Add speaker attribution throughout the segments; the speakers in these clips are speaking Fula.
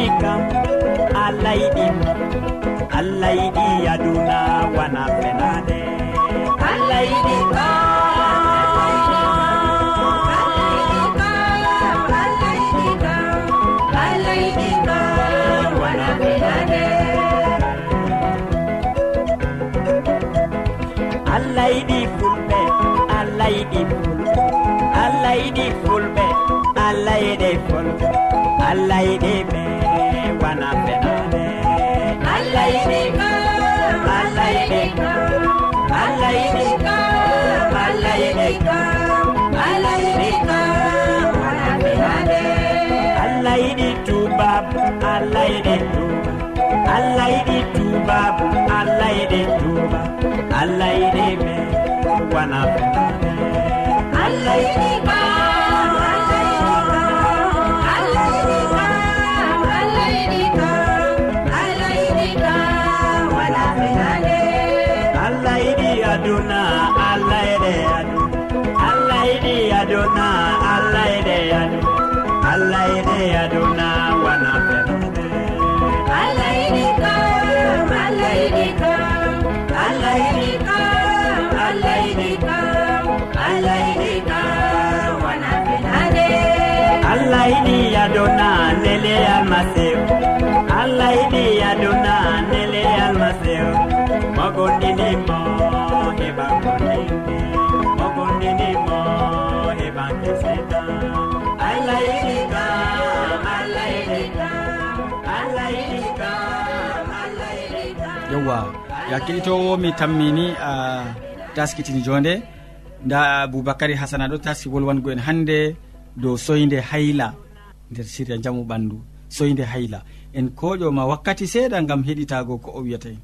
Speaker 1: woni kam allah yiɗi allah yiɗi aduna wana fenade. Allah yiɗi
Speaker 2: allah yiɗi
Speaker 1: fulɓe allah yiɗi fulɓe allah yiɗi fulɓe allah yiɗe fulɓe allah yiɗe ɓe
Speaker 2: yiɗi kam allah yiɗi kam allah yiɗi kam allah yiɗi kam anaminade
Speaker 1: allah yiɗi tubab allah yiɗi tuba allah yiɗi tubab allah yiɗi tuba allah yiɗi me wanaminade
Speaker 2: allah yiɗi
Speaker 3: yewwa ya keɗitowo mi tammini a taskitini jonde. Nda aboubacary hasana ɗo taski wolwango en hannde dow soyde hayla nder siriya jamu ɓandu soyde hayla. En koƴoma wakkati seeɗa gam heɗitago ko o wiyata en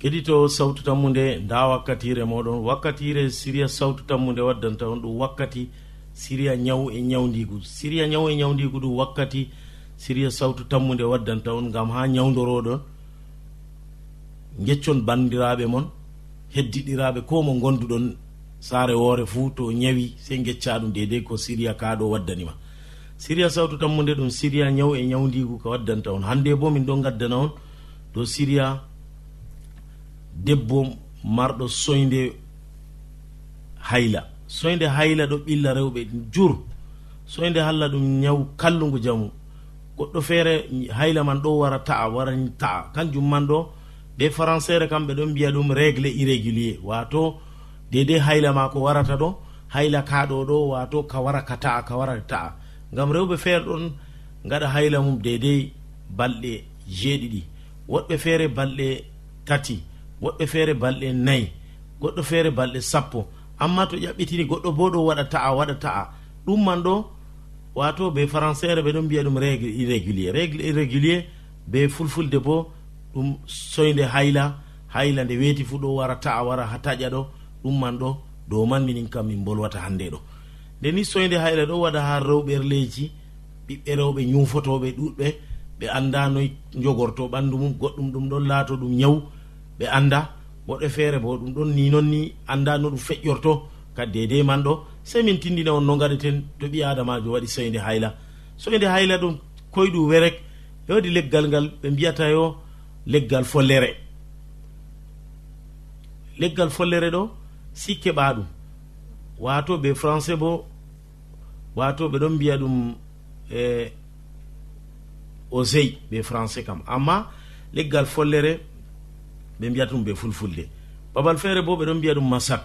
Speaker 4: keɗito sawtu tammude nda wakkatire moɗon. Wakkatire siriya sawtu tammude waddanta on ɗum wakkati siriya ñaw e ñawdigu siriya ñaw e ñawdigu ɗum wakkati siriya sawtu tammude waddanta on gam ha ñawdoroɗon geccon bandiraɓe moon heddiɗiraɓe ko mo gonduɗon saare woore fuu to ñawi sey gecca ɗum dedei ko siriya kaɗo waddanima siriya sawtu tammude ɗum siriya ñaw e ñawdigu ko waddanta on. Hande bo min ɗon gaddana on dow siriya debbo marɗo soyde hayla. Soyde hayla ɗo ɓilla rewɓe jur. Soyde halla ɗum ñaw kallugu jamu. Goɗɗo feere hayla man ɗo wara ta'a wara ta'a. Kanjum man ɗo ɓe françaire kamɓe ɗon mbiya ɗum régle irrégulier. Wato dede hayla ma ko warata ɗo hayla kaɗo ɗo wato ka wara ka ta'a ka wara ta'a. Ngam rewɓe feere ɗon gaɗa hayla mum dedei balɗe jeeɗiɗi. Woɗɓe feere balɗe tati woɗɓe feere balɗe nayi goɗɗo feere balɗe sappo. Amma to ƴaɓɓitini goɗɗo bo ɗo waɗa ta'a waɗa ta'a. Ɗum man ɗo wato be françaire ɓe ɗon mbiya ɗum régle irrégulier. Régle irrégulier be fulfulde bo ɗum soyde hayla hayla nde weeti fuu ɗo wara ta'a wara ha taƴa ɗo ɗum man ɗo dow man minin kam min bolwata hannde ɗo. Nde ni soyde hayla ɗo waɗa ha rewɓerleji ɓiɓɓe rewɓe ñufotoɓe ɗuɗɓe ɓe annda noy jogorto ɓanndu mum goɗɗum ɗum ɗon laato ɗum ñaw ɓe annda woɗɓe feere bo ɗum ɗon ni noon ni annda no ɗum feƴƴorto kadi dedei man ɗo sey min tindina on no gaɗeten to ɓi adamajo waɗi soyde hayla. Soyde hayla ɗum koyɗum werek e woodi leggal ngal ɓe mbiyata yo leggal follere. Leggal follere ɗo si keɓa ɗum. Wato ɓe français bo wato ɓe ɗon mbiya ɗum e osey ɓe français kam. Amma leggal follere ɓe mbiyata ɗum ɓe fulfulde. Babal feere bo ɓe ɗon mbiya ɗum masab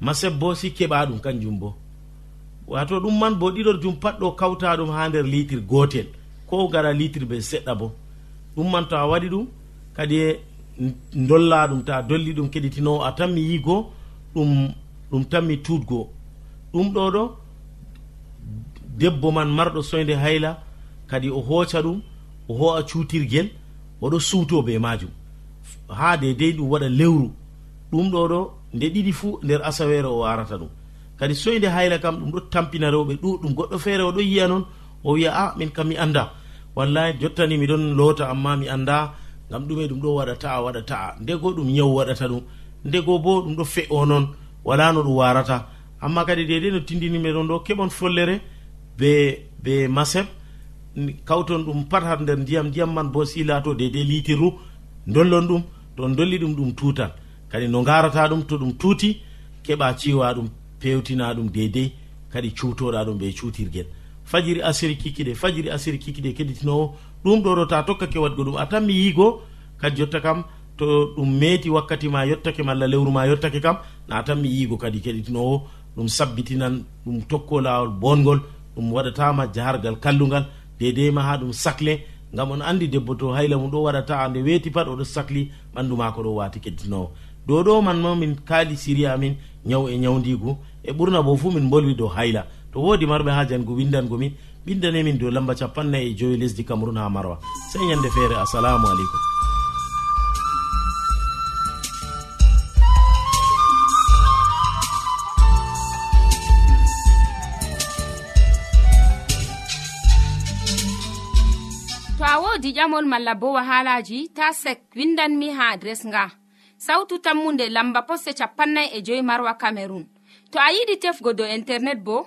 Speaker 4: masab bo si keɓa ɗum kanjum bo. Wato ɗum man bo ɗiɗor jum pat ɗo kawta ɗum ha nder litre gotel ko gara litre ɓe seɗɗa bo. ɗum man to a waɗi ɗum kadi e dolla ɗum ta dolli ɗum keɗitinowo a tanmi mi ɗum ɗum tanmi tuutgoo ɗum ɗo ɗo debbo man marɗo soyde hayla kadi o hooca ɗum o ho'a cuutirgel oɗo suuto be majum ha dedei ɗum waɗa lewru. Ɗum ɗo ɗo nde ɗiɗi fuu nder asawere o arata ɗum. Kadi soyde hayla kam ɗum ɗo tampina rewɓe ɗuɗɗum goɗɗo feere oɗo yiya noon o wiya a ah, min kam mi annda. wallahi jottani miɗon loota amma mi annda ngam ɗume ɗum ɗo waɗa ta'a waɗa ta'a ndego ɗum ñaw waɗata ɗum. Ndego bo ɗum ɗo fe'o noon wala no ɗum warata amma kadi dede no tindinimɓe ɗon ɗo keɓon follere be be maseb kawton ɗum pat har nder ndiyam ndiyam man bo si laato dedei litirru dollon ɗum to dolli ɗum ɗum tutan kadi no garata ɗum to ɗum tuuti keɓa ciwa ɗum pewtina ɗum dedei kadi cuutoɗa ɗum ɓe cuutirguel fajiri asiri kikiɗe fajiri asiri kikiɗe keɗitinowo. Ɗum ɗo ɗo ta tokkake waɗgo ɗum a tan mi yiigo kadi jotta kam to ɗum meeti wakkati ma yettake malla lewru ma yettake kam na tan mi yiigo kadi keɗitinowo. Ɗum sabbitinan ɗum tokko lawol bongol ɗum waɗatama jahargal kallugal dedei ma ha ɗum sacle gam on andi debbo to hayla mum ɗo waɗata nde weeti pat oɗo sahli ɓandu mako ɗo wati keddinowo dow ɗo man ma min kaali siri amin ñaw e ñawdigu e ɓurna bo fuu min bolwi dow hayla. to woodi marɓe ha an go windangomin ɓindanemin dow lamba capannay e joyi lesdi cameron ha marwa. Sey ñande feere assalamu aleykum.
Speaker 5: To a wodi ƴamol malla bo wahalaji ta sek windanmi ha adres nga. Sautu tammunde lamba poste capannay e joyi marwa camerun to a yiɗi tefgo dow internet bo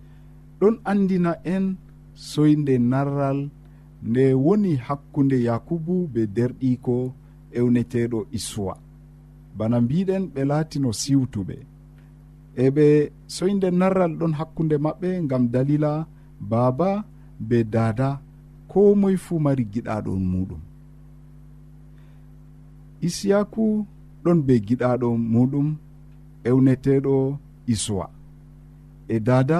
Speaker 6: ɗon andina en soyde narral nde woni hakkunde yakubu be derɗiko ewneteɗo isuwa. Bana mbiɗen ɓe laatino siwtuɓe e ɓe soyde narral ɗon hakkunde maɓɓe gam dalila baaba be dada ko moye fuu mari giɗaɗo muɗum. Isiyaku ɗon be giɗaɗo muɗum ewneteɗo isuwa. E dada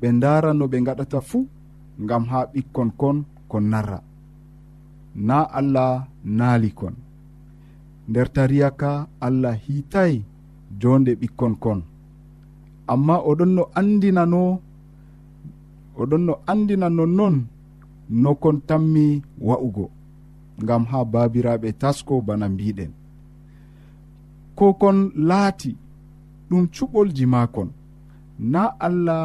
Speaker 6: ɓe ndara no ɓe gaɗata fuu gam ha ɓikkon kon kon narra. Na allah naali kon. Nder tariya ka allah hiitay jonde ɓikkon kon. Amma oɗon no andinano oɗon no andina nonnon no kon tammi wa'ugo ngam ha babiraɓe tasko bana mbiɗen ko kon laati ɗum cuɓolji makon na allah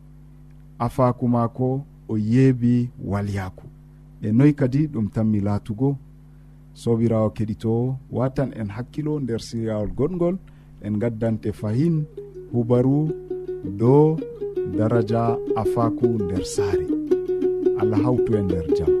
Speaker 6: afaku maako o yeebi walyaku e noyi kadi ɗum tanmi laatugo. Sobirawo keɗito watan en hakkilo nder siryawol goɗgol en gaddante fahin hubaru dow daraja afaku nder saare. Allah hawtu e nder jam.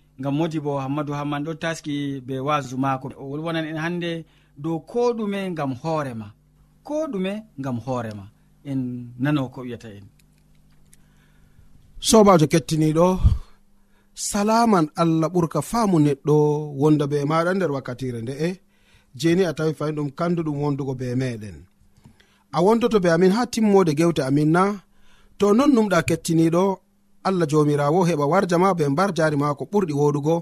Speaker 3: gam modi bo hammadou hamman ɗo taski be wasu mako o wolwonan en hande dow ko ɗume gam hoorema ko ɗume gam hoorema en nano ko wiyata en.
Speaker 7: Sobajo kettiniɗo salaman allah ɓurka faamu neɗɗo wonda be maɗa nder wakkatire nde'e jeni a tawi fayin ɗum kanduɗum wondugo be meɗen. A wondoto be amin ha timmode gewte amin na to non numɗa kettiniɗo allah jomirawo heɓa warja ma be mbar jari mako ɓurɗi woɗugo.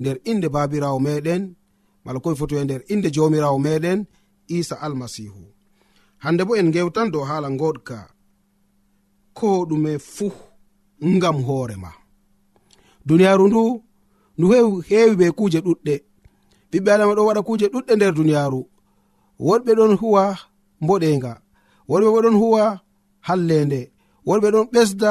Speaker 7: Nder inde babirawo meɗen mala koye foto e nder inde jomirawo meɗen isa almasihu. Hande bo en gewtan dow hala goɗka ko ɗume fuu ngam hoorema duniyaru ndu ndu heewi be kuuje ɗuɗɗe. Ɓiɓɓe adama ɗo waɗa kuuje ɗuɗɗe nder duniyaru. Woɗɓe ɗon huwa mboɗenga woɗɓe bo ɗon huwa hallende woɗɓe ɗon ɓesda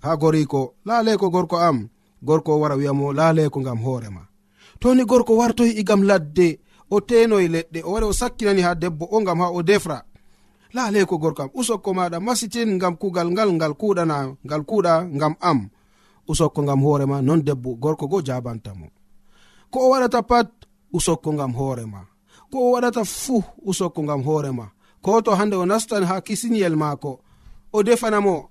Speaker 7: ha goriko laaleko gorko am gorko wara wi'amo laaleko ngam hoorema toni gorko wartoyi igam ladde o tenoye leɗɗe o wari o sakkinani ha debbo o ngam ha o defra. Laaleko gorko am usokko maɗa masitin ngam kugal ngal ngal kuɗana ngal kuɗa ngam am. Usokko ngam hoorema non debbo gorko go jabantamo ko o waɗata pat usokko ngam hoorema ko o waɗata fuu usokko ngam hoorema ko to hande o nastan ha kisiniyel maako o defanamo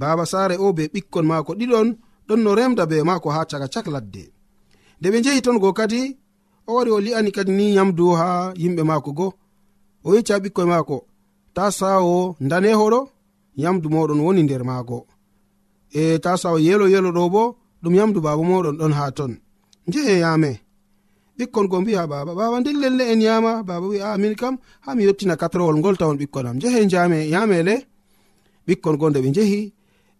Speaker 7: baba saare o be ɓikkon maako ɗiɗon ɗon no remda be maako ha caka cak ladde. Nde ɓe njehi ton go kadi o wari o li'ani kadi ni yamdu ha yimɓe maako go. O yecca ɓikkoye maako ta sawo danehoɗo yamdu moɗon woni nder maako e ta sawo yelo yelo ɗo bo ɗum yamdu baba moɗon ɗon ha ton. Njehe yame ɓikkon go mbiha baba. Baba nden lelle en yama baba wi a min kam ha mi yettina katrowol ngol tawon ɓikkon am. Njehe jame yamele ɓikkon go nde ɓe njehi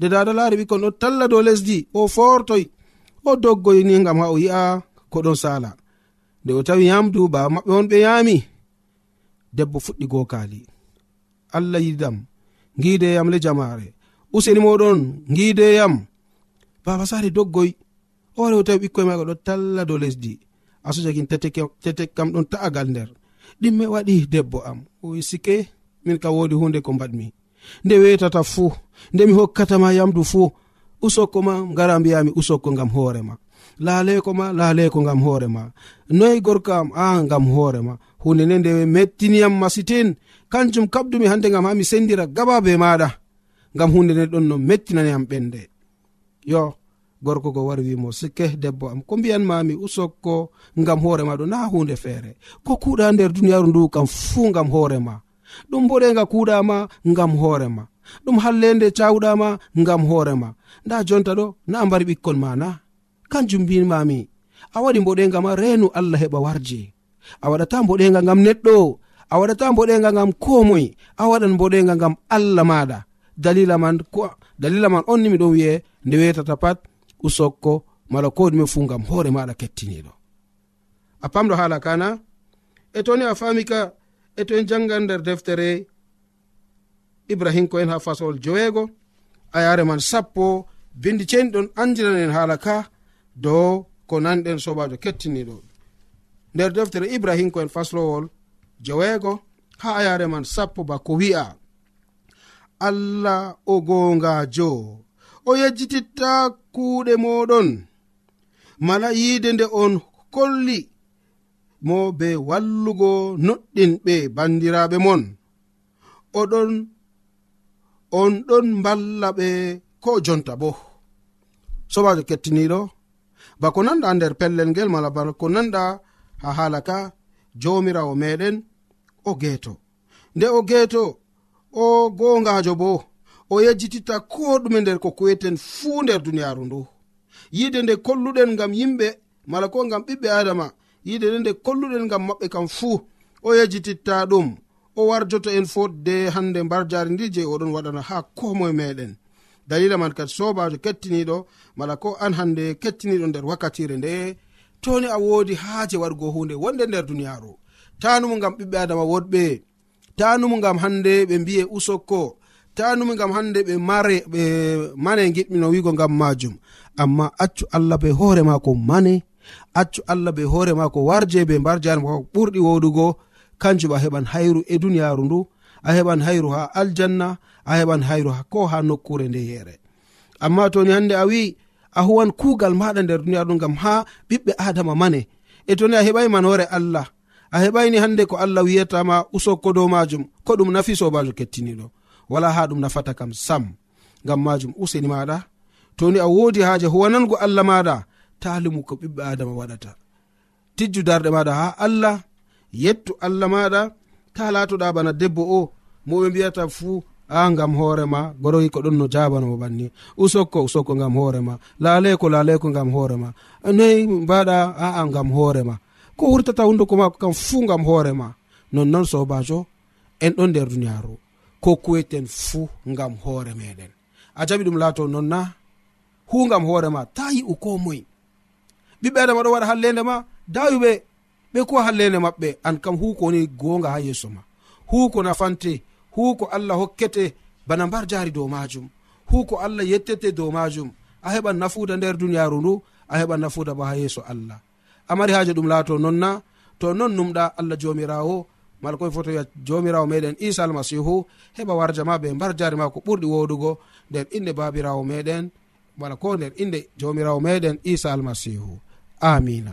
Speaker 7: de dada laari ɓikkon ɗon talla dow lesdi o fortoy o doggoyni gam ha o yi'a ko ɗon sala nde o tawi yamdu baba maɓɓe on ɓe yami debbo fuɗɗi gokali allah yidam gideyam le jamare useni moɗon gideyam baba sare doggoy o wari o tawi ɓikkoye maga ɗo talla dow lesdi. Asujakin tetek kam ɗon ta'agal nder. Ɗimme waɗi debbo am. Sike min ka wodi hunde ko mbaɗmi. Nde wetata fuu nde mi hokkatama yamdu fuu usokko ma ngara mbiyami usokko ngam hoorema laaleko ma laaleko ngam hoorema noyi gorko am a ngam hoorema hunde nde nde mettiniyam masitin kanjum kabdumi hande ngam ha mi sendira gaba be maɗa ngam hunde nde ɗon no mettinaniyam ɓende yo gorko go wari wimo sikke debbo am ko mbiyanmami usokko ngam hoorema ɗo na hunde feere. Ko kuuɗa nder duniyaru ndu kam fuu ngam hoorema ɗum boɗenga kuuɗama ngam hoorema ɗum hallende cawuɗama ngam hoorema nda jonta ɗo na mbari ɓikkon ma na kanjum mbimami a waɗi mboɗenga ma reenu allah heɓa warje. A waɗata mboɗenga ngam neɗɗo a waɗata mboɗenga ngam komoy a waɗan mboɗenga ngam allah maɗa. Dalila man dalila man on ni miɗon wi'e nde wetata pat usokko mala ko ɗume fu ngam hoore maɗa kettiniɗo. A pamɗo haala kana e toni a fami ka e to en jangan nder deftere ibrahim ko en ha fasowol joweego. A yare man sappo bindi ceni ceniɗon andiranen haala ka dow ko nanɗen sobajo kettiniɗo nder deftere ibrahim ko en faslowol joweego ha a yare man sappo ba ko wi'a. Allah o gongajo o yejjititta kuuɗe moɗon mala yiide nde on kolli mo be wallugo noɗɗinɓe bandiraɓe mon. Oɗon on ɗon mballa ɓe ko jonta bo. Sobajo kettiniɗo bako nanɗa nder pellel ngel mala bako nanɗa ha hala ka jomirawo meɗen o geeto nde o geeto o gongajo bo o yejjititta ko ɗume nder ko kuweten fuu nder duniyaru ndu. Yide nde kolluɗen ngam yimɓe mala ko ngam ɓiɓɓe adama yide nde nde kolluɗen ngam maɓɓe kam fuu o yejjititta ɗum. o warjoto en fotde hande mbar jari ndi je oɗon waɗana ha komoye meɗen. Dalila man kadi sobajo kettiniɗo mala ko an hande kettiniɗo nder wakkatire nde toni a wodi haaje waɗgo hunde wonde nder duniyaru. Tanumu gam ɓiɓɓe adama woɗɓe tanumu gam hande ɓe mbiye usokko tanumu gam hande ɓe mare ɓe mane giɗmino wigo gam majum. Amma accu allah be hoore mako mane accu allah be hoore mako warje be mbar jari mako ɓurɗi woɗugo kanjum a heɓan hayru e duniyaru ndu a heɓan hayru ha aljanna a heɓan hayru ko ha nokkure nde yere amma toni hande a wi'i a huwan kuugal maɗa nder duniya ɗo gam ha ɓiɓɓe adama mane. E toni a heɓai manore allah a heɓaini hande ko allah wiyatama usokko dow majum ko ɗum nafi sobajo kettiniɗo wala ha ɗum nafata kam sam gam majum useni maɗa toni a wodi haaje huwanango allah maɗa talimu ko ɓiɓɓe adama waɗata. Tijju darɗe maɗa ha allah yettu allah maɗa ta latoɗa bana debbo o moɓe mbiyata fuu a gam hoorema goroyi ko ɗon no jabanamo banni. Usokko usokko gam hoorema laaleko laaleko gam hoorema noyi mbaɗa aa gam hoorema ko wurtata hunduko mako kam fuu gam hoorema nonnoon sobajo en ɗon nder duniyaru. Ko kuweten fuu gam hoore meɗen. A jaɓi ɗum laato nonna hu gam hoorema ta yi'u ko moyi. Ɓiɓɓe adama ɗo waɗa hallende ma dawiɓe ɓe ko hallende maɓɓe an kam hu ko woni gonga ha yeeso ma. Hu ko nafante hu ko allah hokkete bana mbar jaari dow majum hu ko allah yettete dow majum a heɓan nafuda nder duniyaru ndu a heɓan nafuda bo ha yeeso allah. Amari haji ɗum laato nonna to non numɗa allah jomirawo mala koye foto wiya jomirawo meɗen isa almasihu heɓa warja ma ɓe mbar jari ma ko ɓurɗi woɗugo nder inde babirawo meɗen wala ko nder inde jomirawo meɗen isa almasihu amina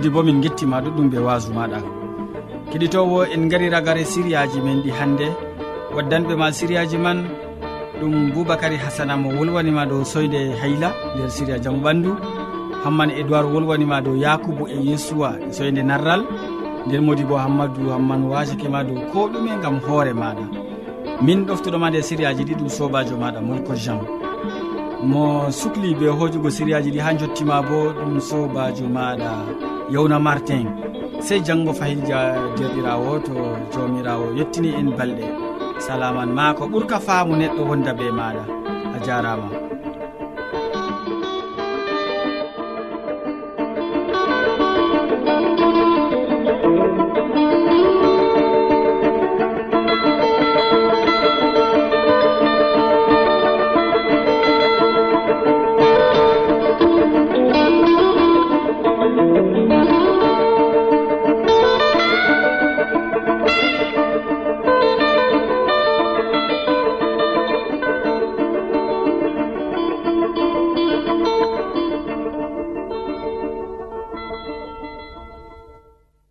Speaker 3: jawdi bo min gettima ɗuɗɗum be wasu maɗa. Keɗitowo en gari ragare siriyaji men ɗi hannde waddanɓe ma siriyaji man ɗum boubacary hasana mo wolwanima dow soyde hayla nder siria jaam ɓandu. Hamman edoird wolwanima dow yakubu e yesuwa e soyde narral. Nden modi bo hammadou hamman wasakema dow ko ɗume gam hoore maɗa. Min ɗoftuɗoma nde sériyaji ɗi ɗum sobajo maɗa molko jean mo sukli be hojugo sériyaji ɗi ha jottima bo ɗum sobajo maɗa. yewna martin. Sey janngo fayin derɗirawo to jawmirawo yettini en balɗe. Salaman ma ko ɓurka faamu neɗɗo wonda be maɗa a jarama